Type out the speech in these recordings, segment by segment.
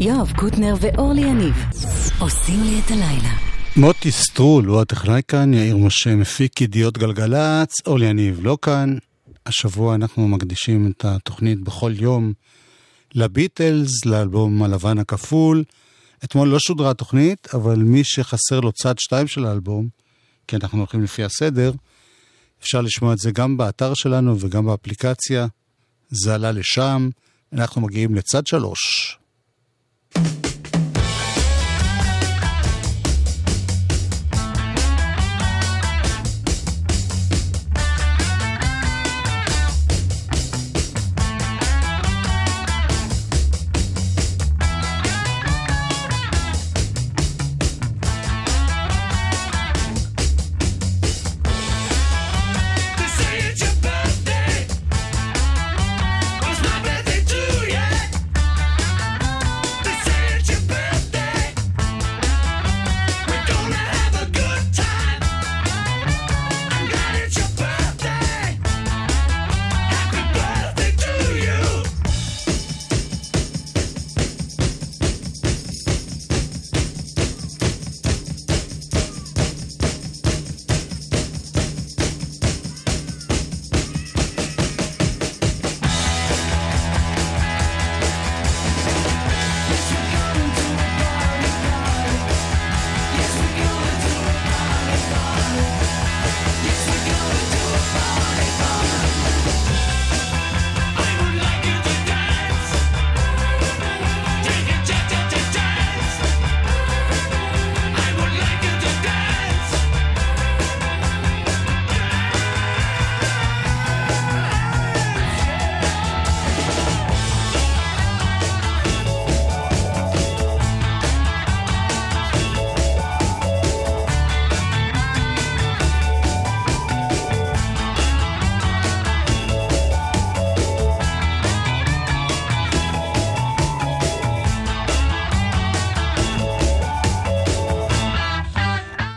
יואב קוטנר ואורלי יניב עושים לי את הלילה. מוטי סטרול הוא הטכנאי כאן, יאיר משה מפיק ידיעות גלגלצ, אורלי יניב לא כאן. השבוע אנחנו מקדישים את התוכנית בכל יום לביטלס, לאלבום הלבן הכפול. אתמול לא שודרה התוכנית, אבל מי שחסר לו צד שתיים של האלבום, כי אנחנו הולכים לפי הסדר, אפשר לשמוע את זה גם באתר שלנו וגם באפליקציה. זה עלה לשם, אנחנו מגיעים לצד Thank you.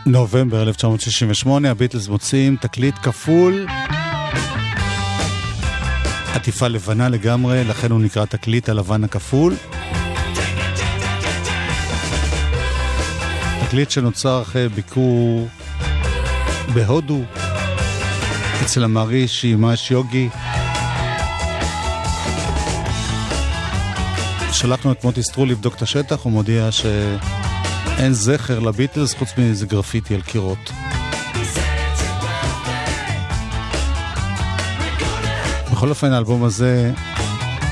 נובמבר 1968, הביטלס מוציאים תקליט כפול. עטיפה לבנה לגמרי, לכן הוא נקרא תקליט הלבן הכפול. תקליט שנוצר אחרי ביקור בהודו, אצל המהרישי מהש יוגי. שלחנו את מוטי סטרול לבדוק את השטח, הוא מודיע ש... אין זכר לביטלס חוץ מאיזה גרפיטי על קירות. בכל אופן האלבום הזה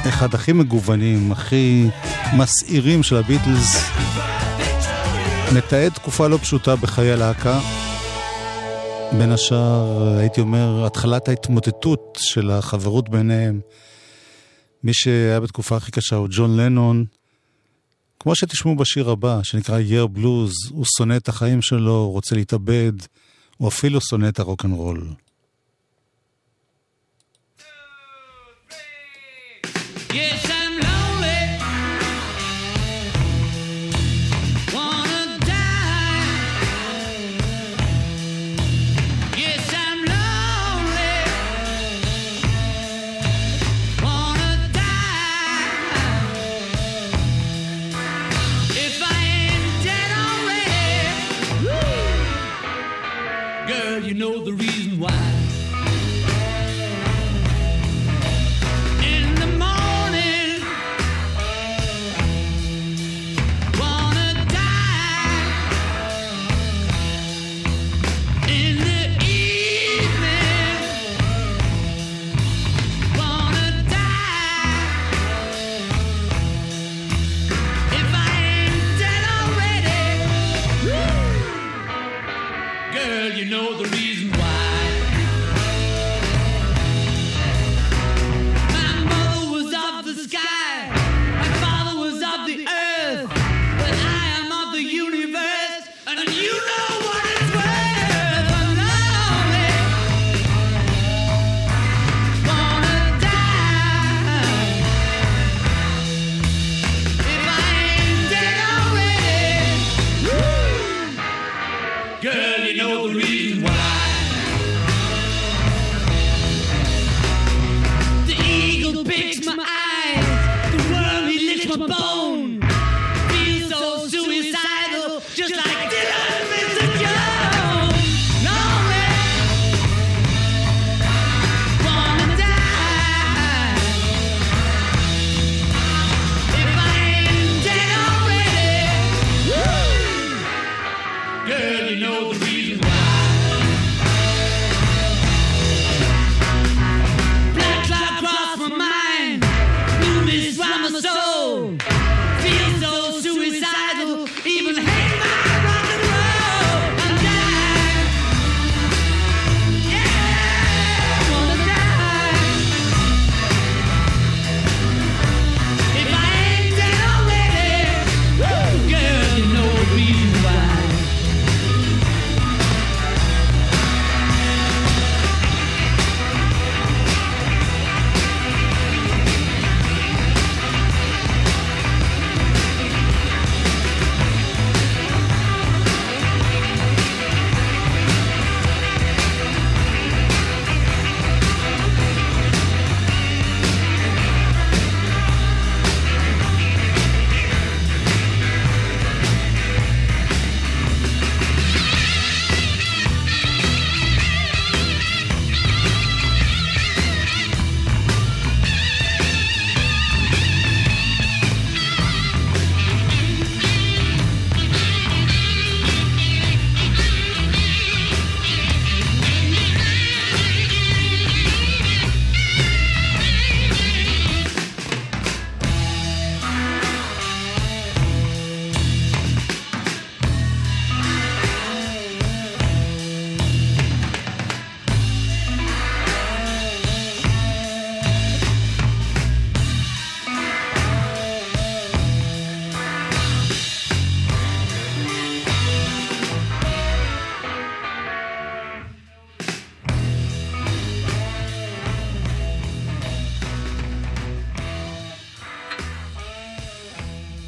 אחד הכי מגוונים, הכי מסעירים של הביטלס. מתעד תקופה לא פשוטה בחיי הלהקה. בין השאר, הייתי אומר, התחלת ההתמוטטות של החברות ביניהם. מי שהיה בתקופה הכי קשה הוא ג'ון לנון, כמו שתשמעו בשיר הבא, שנקרא year blues, הוא שונא את החיים שלו, רוצה להתאבד, הוא אפילו שונא את הרוקנרול.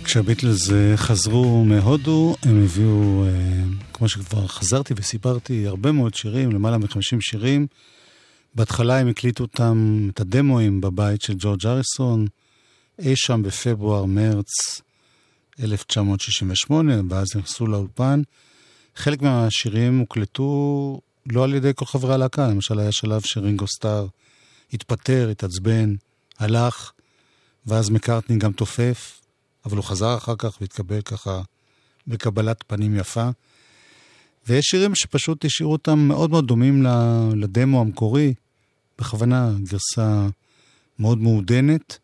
כשהביטלס אה, חזרו מהודו, הם הביאו, אה, כמו שכבר חזרתי וסיפרתי, הרבה מאוד שירים, למעלה מ-50 שירים. בהתחלה הם הקליטו אותם, את הדמואים, בבית של ג'ורג' אריסון, אי שם בפברואר-מרץ 1968, ואז נכנסו לאולפן. חלק מהשירים הוקלטו לא על ידי כל חברי הלהקה, למשל היה שלב שרינגו סטאר התפטר, התעצבן, הלך, ואז מקארטני גם תופף, אבל הוא חזר אחר כך והתקבל ככה בקבלת פנים יפה. ויש שירים שפשוט השאירו אותם מאוד מאוד דומים לדמו המקורי, בכוונה גרסה מאוד מעודנת.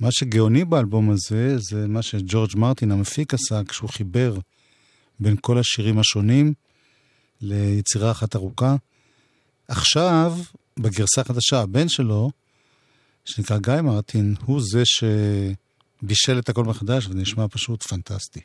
מה שגאוני באלבום הזה, זה מה שג'ורג' מרטין המפיק עשה כשהוא חיבר בין כל השירים השונים ליצירה אחת ארוכה. עכשיו, בגרסה החדשה, הבן שלו, שנקרא גיא מרטין, הוא זה שבישל את הכל מחדש ונשמע פשוט פנטסטי.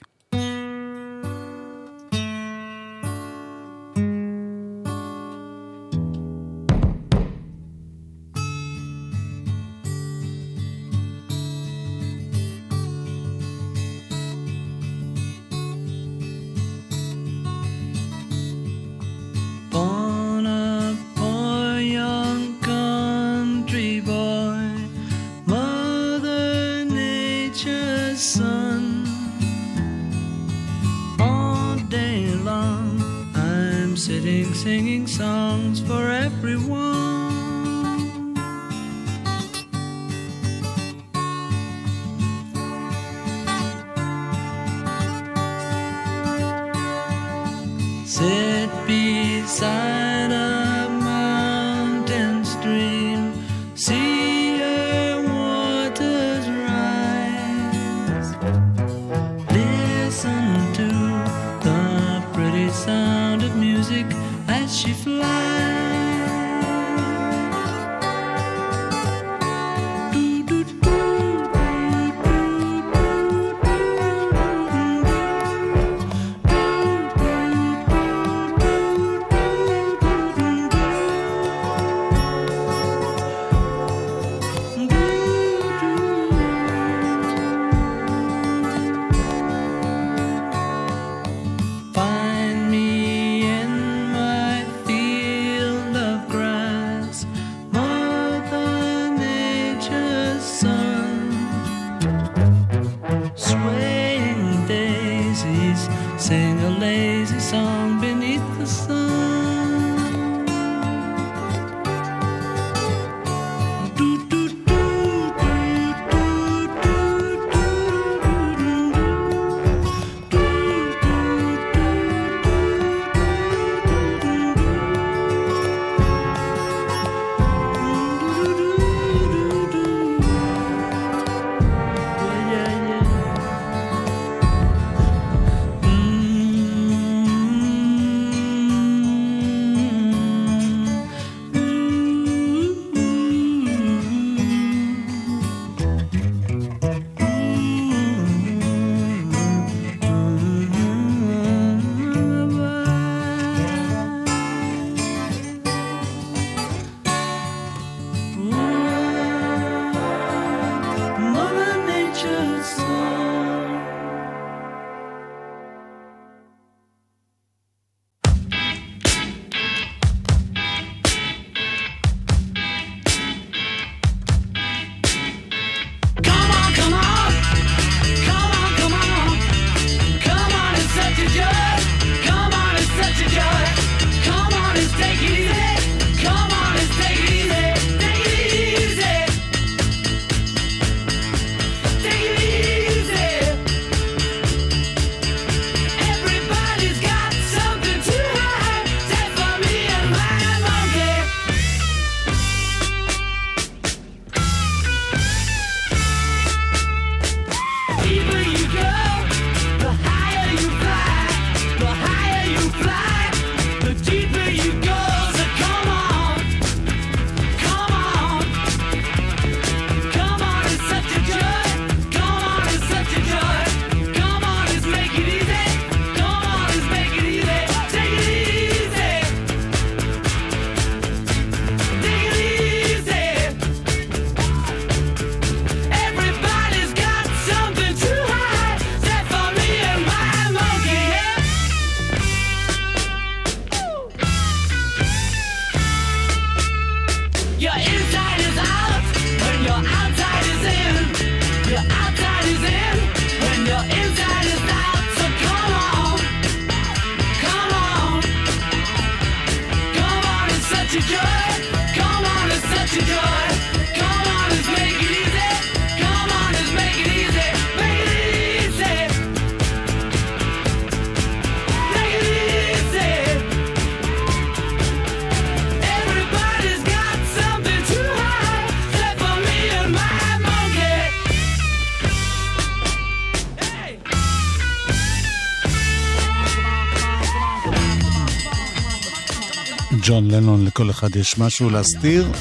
לנון, לכל אחד יש משהו להסתיר,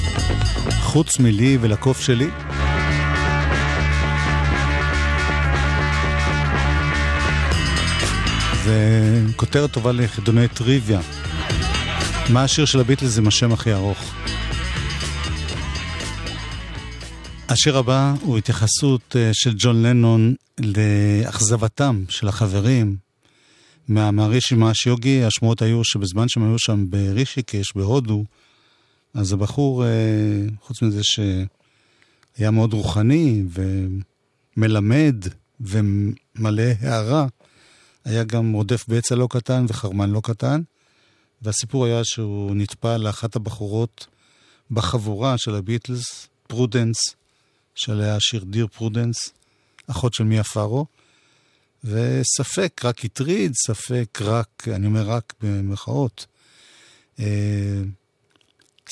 חוץ מלי ולקוף שלי. זה כותרת טובה לחידוני טריוויה. מה השיר של הביטלס עם השם הכי ארוך? השיר הבא הוא התייחסות אה, של ג'ון לנון לאכזבתם של החברים מהרישי מהש יוגי. השמועות היו שבזמן שהם היו שם ברישיקש, בהודו, אז הבחור, אה, חוץ מזה שהיה מאוד רוחני ומלמד ומלא הארה, היה גם רודף בצע לא קטן וחרמן לא קטן. והסיפור היה שהוא נטפל לאחת הבחורות בחבורה של הביטלס, פרודנס, שעליה השיר Dear Prudence, אחות של מיה פארו, וספק רק הטריד, ספק רק, אני אומר רק במרכאות, אה,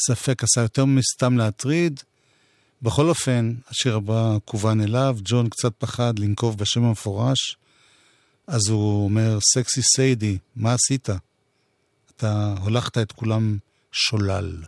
ספק עשה יותר מסתם להטריד. בכל אופן, השיר הבא כוון אליו, ג'ון קצת פחד לנקוב בשם המפורש, אז הוא אומר, סקסי סיידי, מה עשית? אתה הולכת את כולם שולל.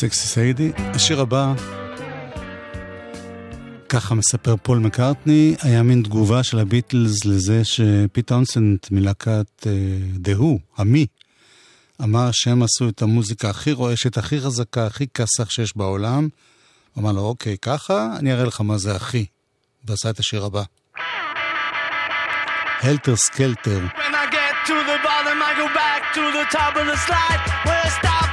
Sexy Sadie. השיר הבא, ככה מספר פול מקארטני, היה מין תגובה של הביטלס לזה שפיט טאונסנד מלהקת The uh, Who, המי, אמר שהם עשו את המוזיקה הכי רועשת, הכי חזקה, הכי כסח שיש בעולם. הוא אמר לו, אוקיי, ככה, אני אראה לך מה זה הכי. ועשה את השיר הבא. Helter Skelter. To the bottom, I go back to the top of the slide, where I stop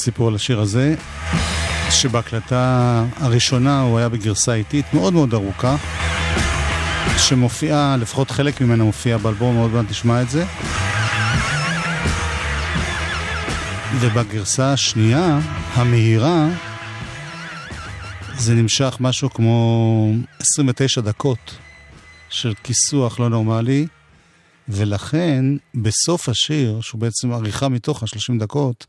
הסיפור על השיר הזה, שבהקלטה הראשונה הוא היה בגרסה איטית מאוד מאוד ארוכה, שמופיעה, לפחות חלק ממנה מופיע באלבום, מאוד מעט נשמע את זה. ובגרסה השנייה, המהירה, זה נמשך משהו כמו 29 דקות של כיסוח לא נורמלי, ולכן בסוף השיר, שהוא בעצם עריכה מתוך ה-30 דקות,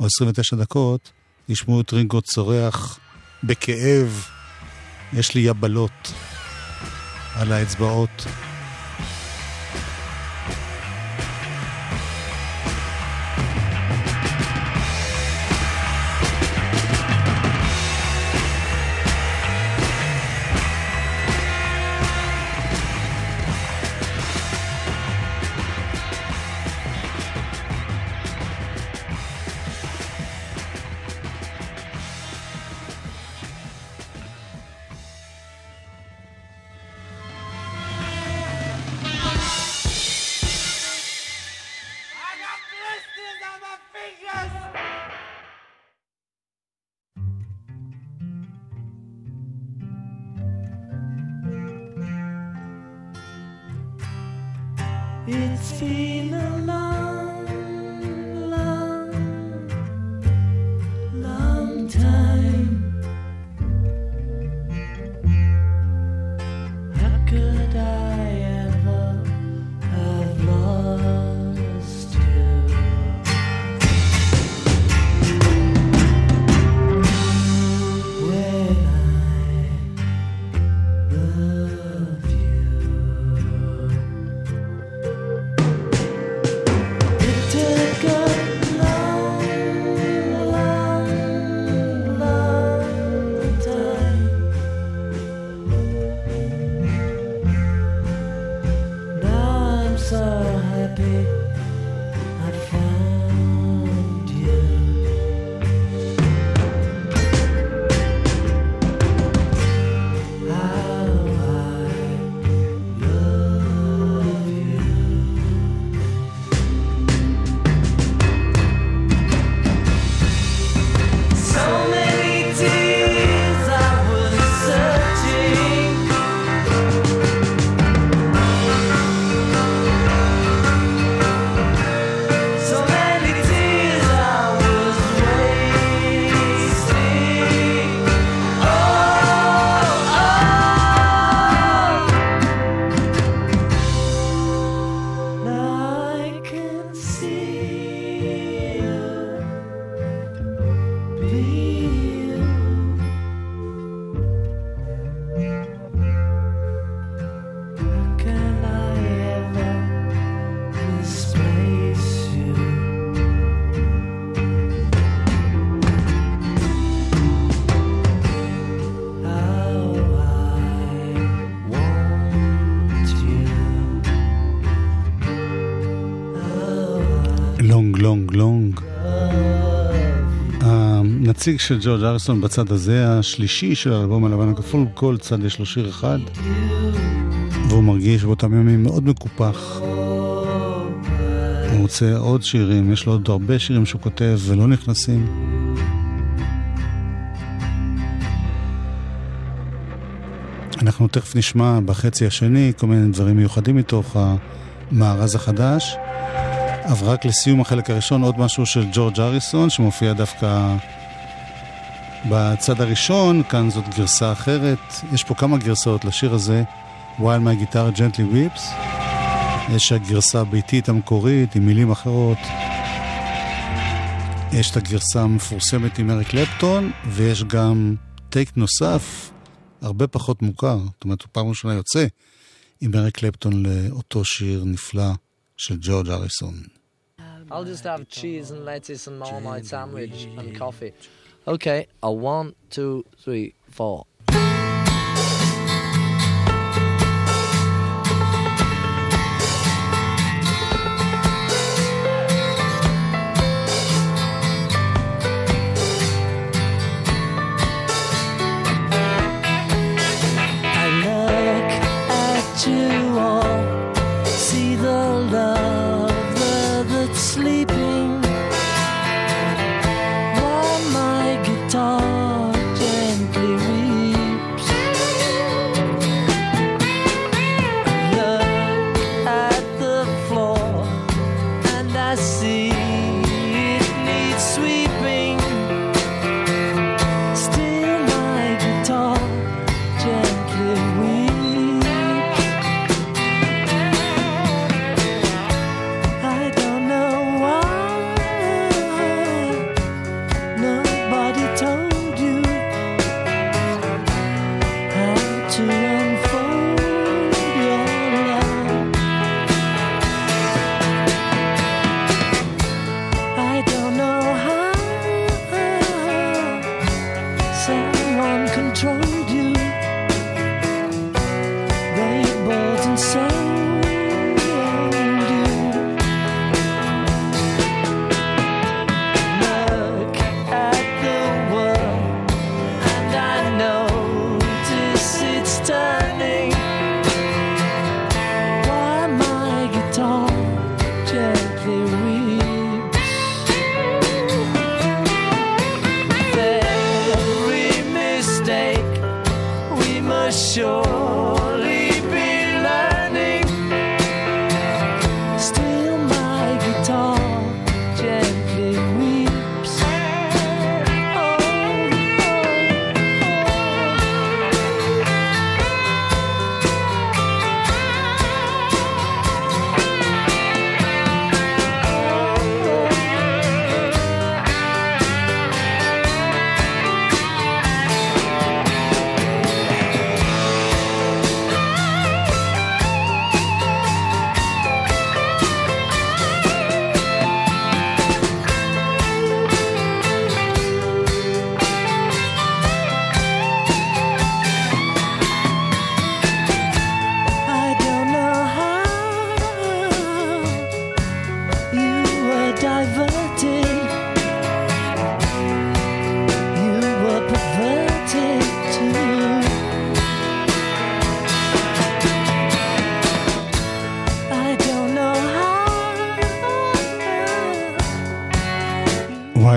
או 29 דקות, ישמעו את רינגו צורח בכאב, יש לי יבלות על האצבעות. הנציג של ג'ורג' אריסון בצד הזה, השלישי של האלבום הלבן הכפול, כל צד יש לו שיר אחד, והוא מרגיש באותם ימים מאוד מקופח. הוא רוצה עוד שירים, יש לו עוד הרבה שירים שהוא כותב ולא נכנסים. אנחנו תכף נשמע בחצי השני כל מיני דברים מיוחדים מתוך המארז החדש. אבל רק לסיום החלק הראשון עוד משהו של ג'ורג' אריסון שמופיע דווקא בצד הראשון, כאן זאת גרסה אחרת. יש פה כמה גרסאות לשיר הזה, While My Guitar Gently Weeps. יש הגרסה הביתית המקורית עם מילים אחרות. יש את הגרסה המפורסמת עם אריק קלפטון, ויש גם טייק נוסף, הרבה פחות מוכר. זאת אומרת, הוא פעם ראשונה יוצא עם אריק קלפטון לאותו שיר נפלא של ג'ורג' אריסון. I'll just have cheese and lettuce and marmite sandwich and coffee. Okay, a one, two, three, four.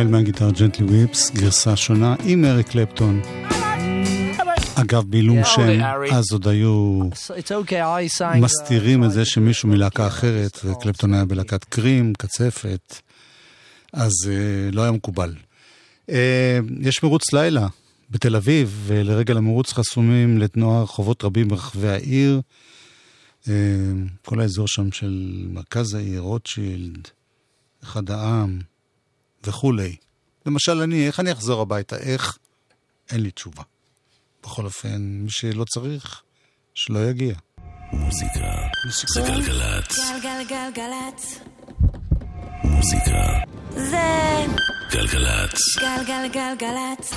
ווייל מהגיטר ג'נטלי וויפס, גרסה שונה עם אריק קלפטון. אגב, בעילום שם. אז עוד היו uh, מסתירים את זה שמישהו מלהקה אחרת, וקלפטון היה בלהקת קרים, קצפת, אז אה, לא היה מקובל. אה, יש מרוץ לילה בתל אביב, ולרגל המרוץ חסומים לתנועה רחובות רבים ברחבי העיר. כל האזור שם של מרכז העיר, רוטשילד, אחד העם וכולי. למשל אני, איך אני אחזור הביתה? איך? אין לי תשובה. בכל אופן, מי שלא צריך, שלא יגיע. מוזיקה זה גלגלצ. גלגלגלגלצ. מוזיקה זה גלגלצ. גלגלגלגלצ.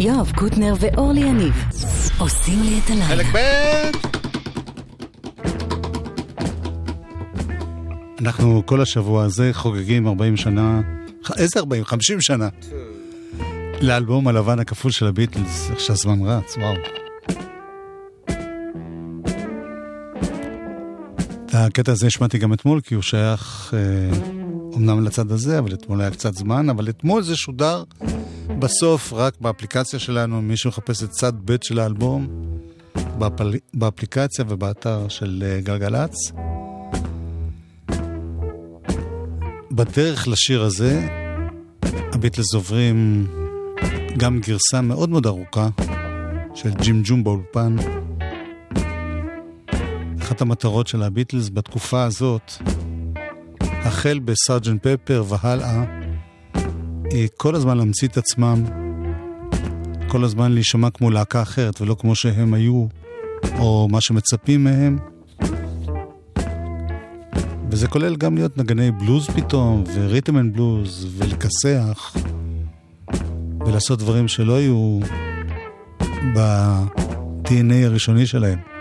יואב קוטנר ואורלי יניב עושים לי את הלילה. חלק ב' אנחנו כל השבוע הזה חוגגים 40 שנה, איזה 40? 50 שנה. לאלבום הלבן הכפול של הביטלס, איך שהזמן רץ, וואו. את הקטע הזה השמעתי גם אתמול, כי הוא שייך אה, אומנם לצד הזה, אבל אתמול היה קצת זמן, אבל אתמול זה שודר בסוף רק באפליקציה שלנו, מי שמחפש את צד ב' של האלבום, באפל... באפליקציה ובאתר של אה, גלגלצ. בדרך לשיר הזה, הביטלס עוברים גם גרסה מאוד מאוד ארוכה של ג'ים ג'ום באולפן. אחת המטרות של הביטלס בתקופה הזאת, החל בסארג'נט פפר והלאה, היא כל הזמן להמציא את עצמם, כל הזמן להישמע כמו להקה אחרת ולא כמו שהם היו, או מה שמצפים מהם. וזה כולל גם להיות נגני בלוז פתאום, וריתם אנד בלוז, ולכסח, ולעשות דברים שלא היו ב-DNA הראשוני שלהם.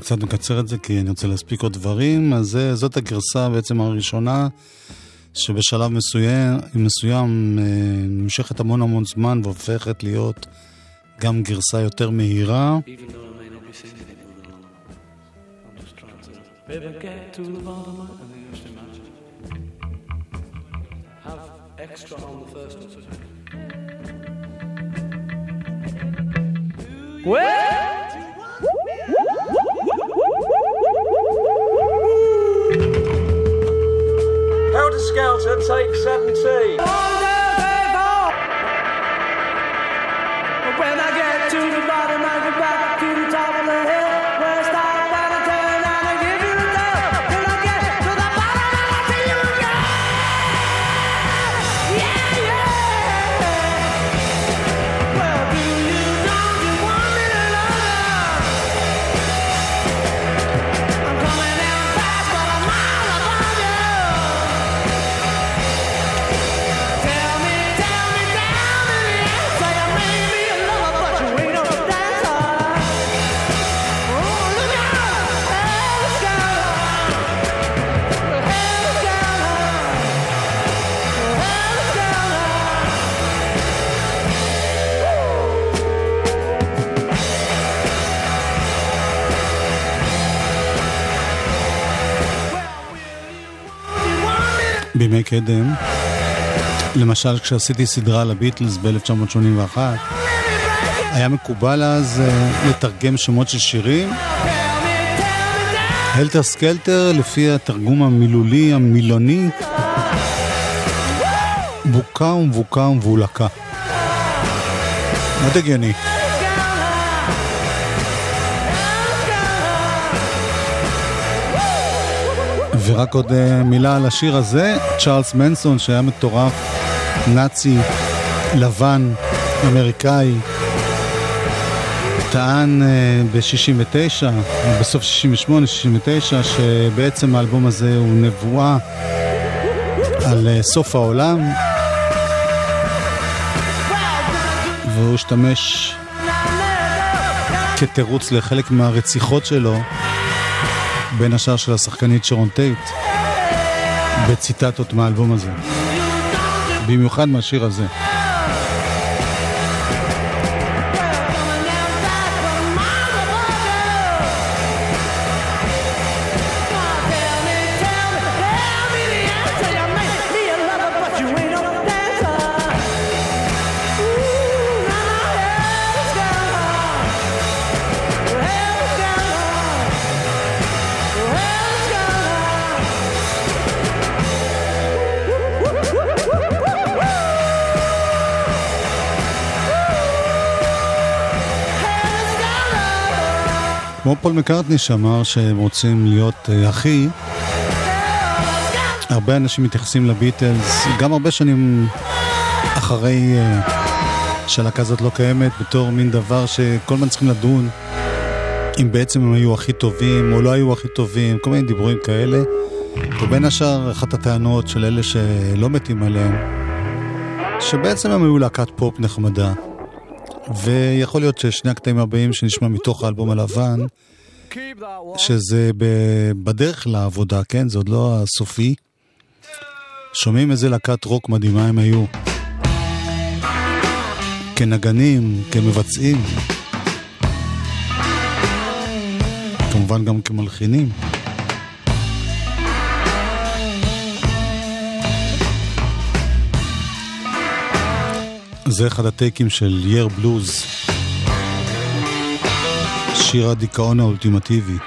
אני קצת מקצר את זה כי אני רוצה להספיק עוד דברים. אז זה, זאת הגרסה בעצם הראשונה, שבשלב מסוים, מסוים אה, נמשכת המון המון זמן והופכת להיות גם גרסה יותר מהירה. Even though I may not be Skelter, take 17. When I get to the bottom, I back to the top of the hill. בימי קדם, למשל כשעשיתי סדרה על הביטלס ב-1981, היה מקובל אז אה, לתרגם שמות של שירים. Helter Skelter, לפי התרגום המילולי, המילוני, בוקה ומבוקה ומבולקה. מאוד הגיוני. ורק עוד אה, מילה על השיר הזה, צ'ארלס מנסון שהיה מטורף, נאצי, לבן, אמריקאי, טען ב-69, בסוף 68, 69, שבעצם האלבום הזה הוא נבואה על אה, סוף העולם, והוא השתמש כתירוץ לחלק מהרציחות שלו, בין השאר של השחקנית שרון טייט, בציטטות מהאלבום הזה. במיוחד מהשיר הזה. כמו פול מקארטני שאמר שהם רוצים להיות אה, אחי, הרבה אנשים מתייחסים לביטלס, גם הרבה שנים אחרי אה, שהלהקה הזאת לא קיימת, בתור מין דבר שכל הזמן צריכים לדון אם בעצם הם היו הכי טובים או לא היו הכי טובים, כל מיני דיבורים כאלה. ובין השאר, אחת הטענות של אלה שלא מתים עליהם, שבעצם הם היו להקת פופ נחמדה. ויכול להיות ששני הקטעים הבאים שנשמע מתוך האלבום הלבן, שזה בדרך לעבודה, כן? זה עוד לא הסופי. שומעים איזה להקת רוק מדהימה הם היו. כנגנים, כמבצעים. כמובן גם כמלחינים. זה אחד הטייקים של יר בלוז, שיר הדיכאון האולטימטיבי.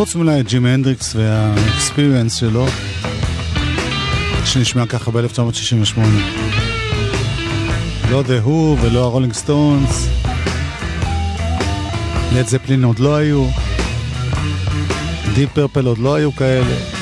חוץ מאולי ג'ימי הנדריקס וה Experience שלו, שנשמע ככה ב-1968. לא The Who ולא הרולינג סטונס. לד זפלין עוד לא היו. דיפ פרפל עוד לא היו כאלה.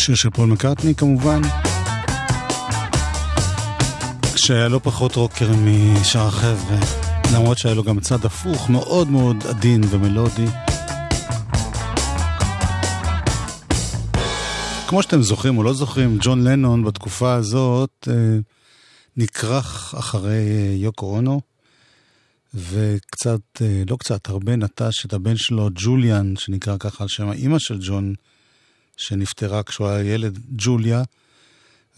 שיר של פול מקארטני כמובן, שהיה לא פחות רוקר משאר החבר'ה, למרות שהיה לו גם צד הפוך מאוד מאוד עדין ומלודי. כמו שאתם זוכרים או לא זוכרים, ג'ון לנון בתקופה הזאת אה, נכרך אחרי אה, יוקו אונו, וקצת, אה, לא קצת, הרבה נטש את הבן שלו, ג'וליאן, שנקרא ככה על שם האימא של ג'ון, שנפטרה כשהוא היה ילד, ג'וליה,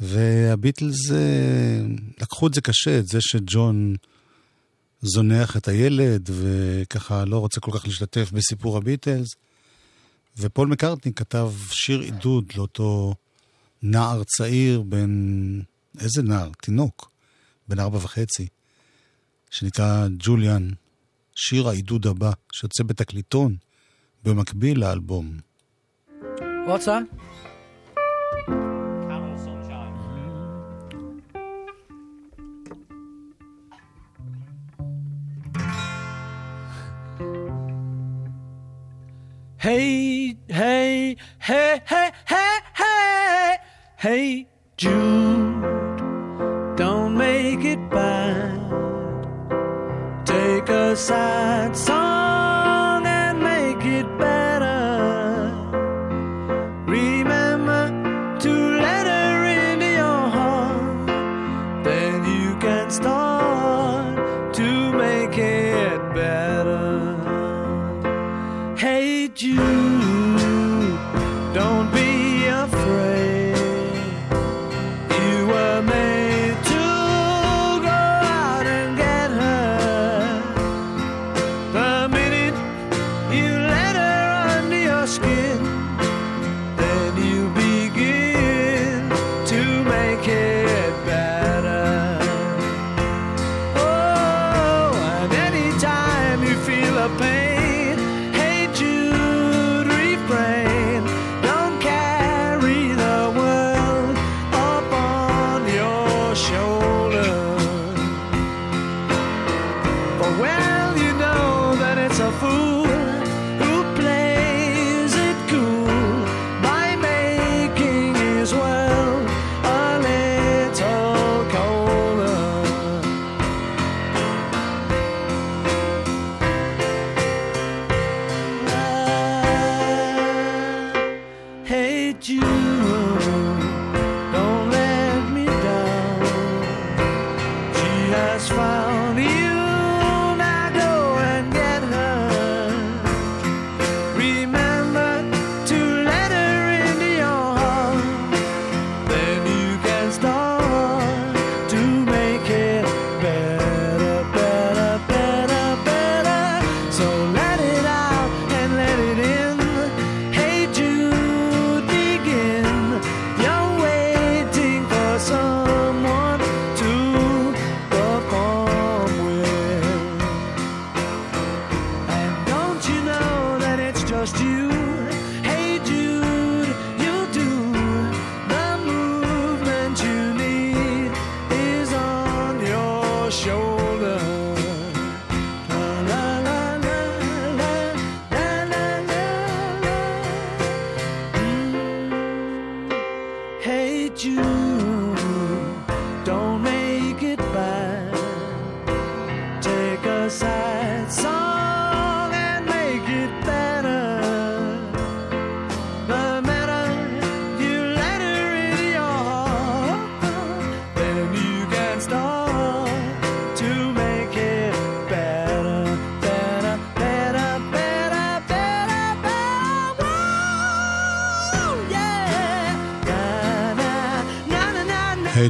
והביטלס אה, לקחו את זה קשה, את זה שג'ון זונח את הילד, וככה לא רוצה כל כך להשתתף בסיפור הביטלס. ופול מקארטני כתב שיר עידוד לאותו נער צעיר בן... איזה נער? תינוק, בן ארבע וחצי, שנקרא ג'וליאן, שיר העידוד הבא, שיוצא בתקליטון, במקביל לאלבום. What's that? Hey, hey, hey, hey, hey, hey, hey, Jude, don't make it bad. Take a sad song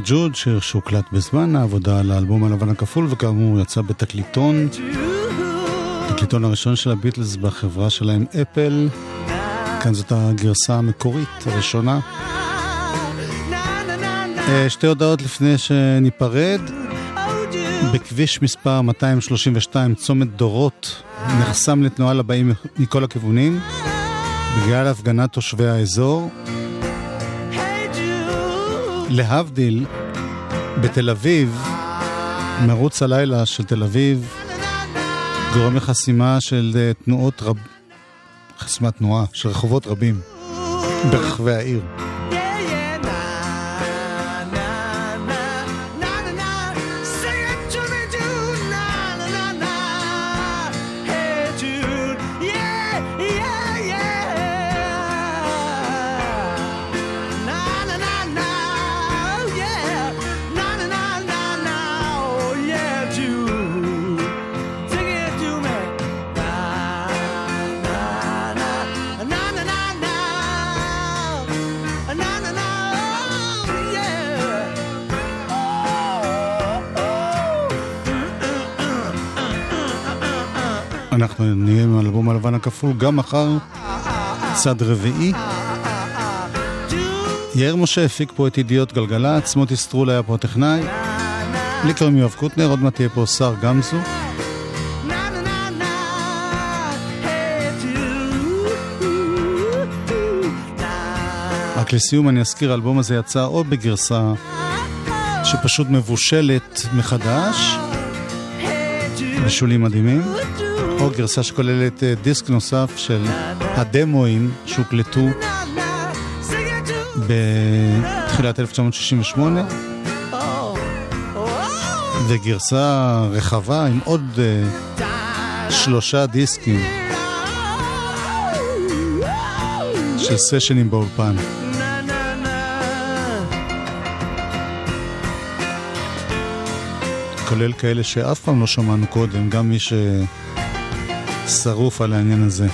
ג'וד, שיר שהוקלט בזמן העבודה על האלבום הלבן הכפול, וכאמור יצא בתקליטון, התקליטון הראשון של הביטלס בחברה שלהם אפל. כאן זאת הגרסה המקורית, הראשונה. אה, שתי הודעות לפני שניפרד. בכביש מספר 232, צומת דורות, נחסם לתנועה לבאים מכל הכיוונים, בגלל הפגנת תושבי האזור. להבדיל, בתל אביב, מרוץ הלילה של תל אביב גורם לחסימה של אה, תנועות רב... חסימת תנועה של רחובות רבים ברחבי העיר. אנחנו נהיה עם האלבום הלבן הכפול גם מחר, צד רביעי. יאיר משה הפיק פה את ידיעות גלגלצ, מוטי סטרול היה פה טכנאי. לי קוראים יואב קוטנר, עוד מעט תהיה פה שר גמזו. רק לסיום אני אזכיר, האלבום הזה יצא או בגרסה שפשוט מבושלת מחדש. בשולים מדהימים, או גרסה שכוללת אה, דיסק נוסף של הדמואים שהוקלטו בתחילת 1968, oh oh. וגרסה רחבה עם עוד אה, שלושה דיסקים של סשנים באולפן. כולל כאלה שאף פעם לא שמענו קודם, גם מי ששרוף על העניין הזה.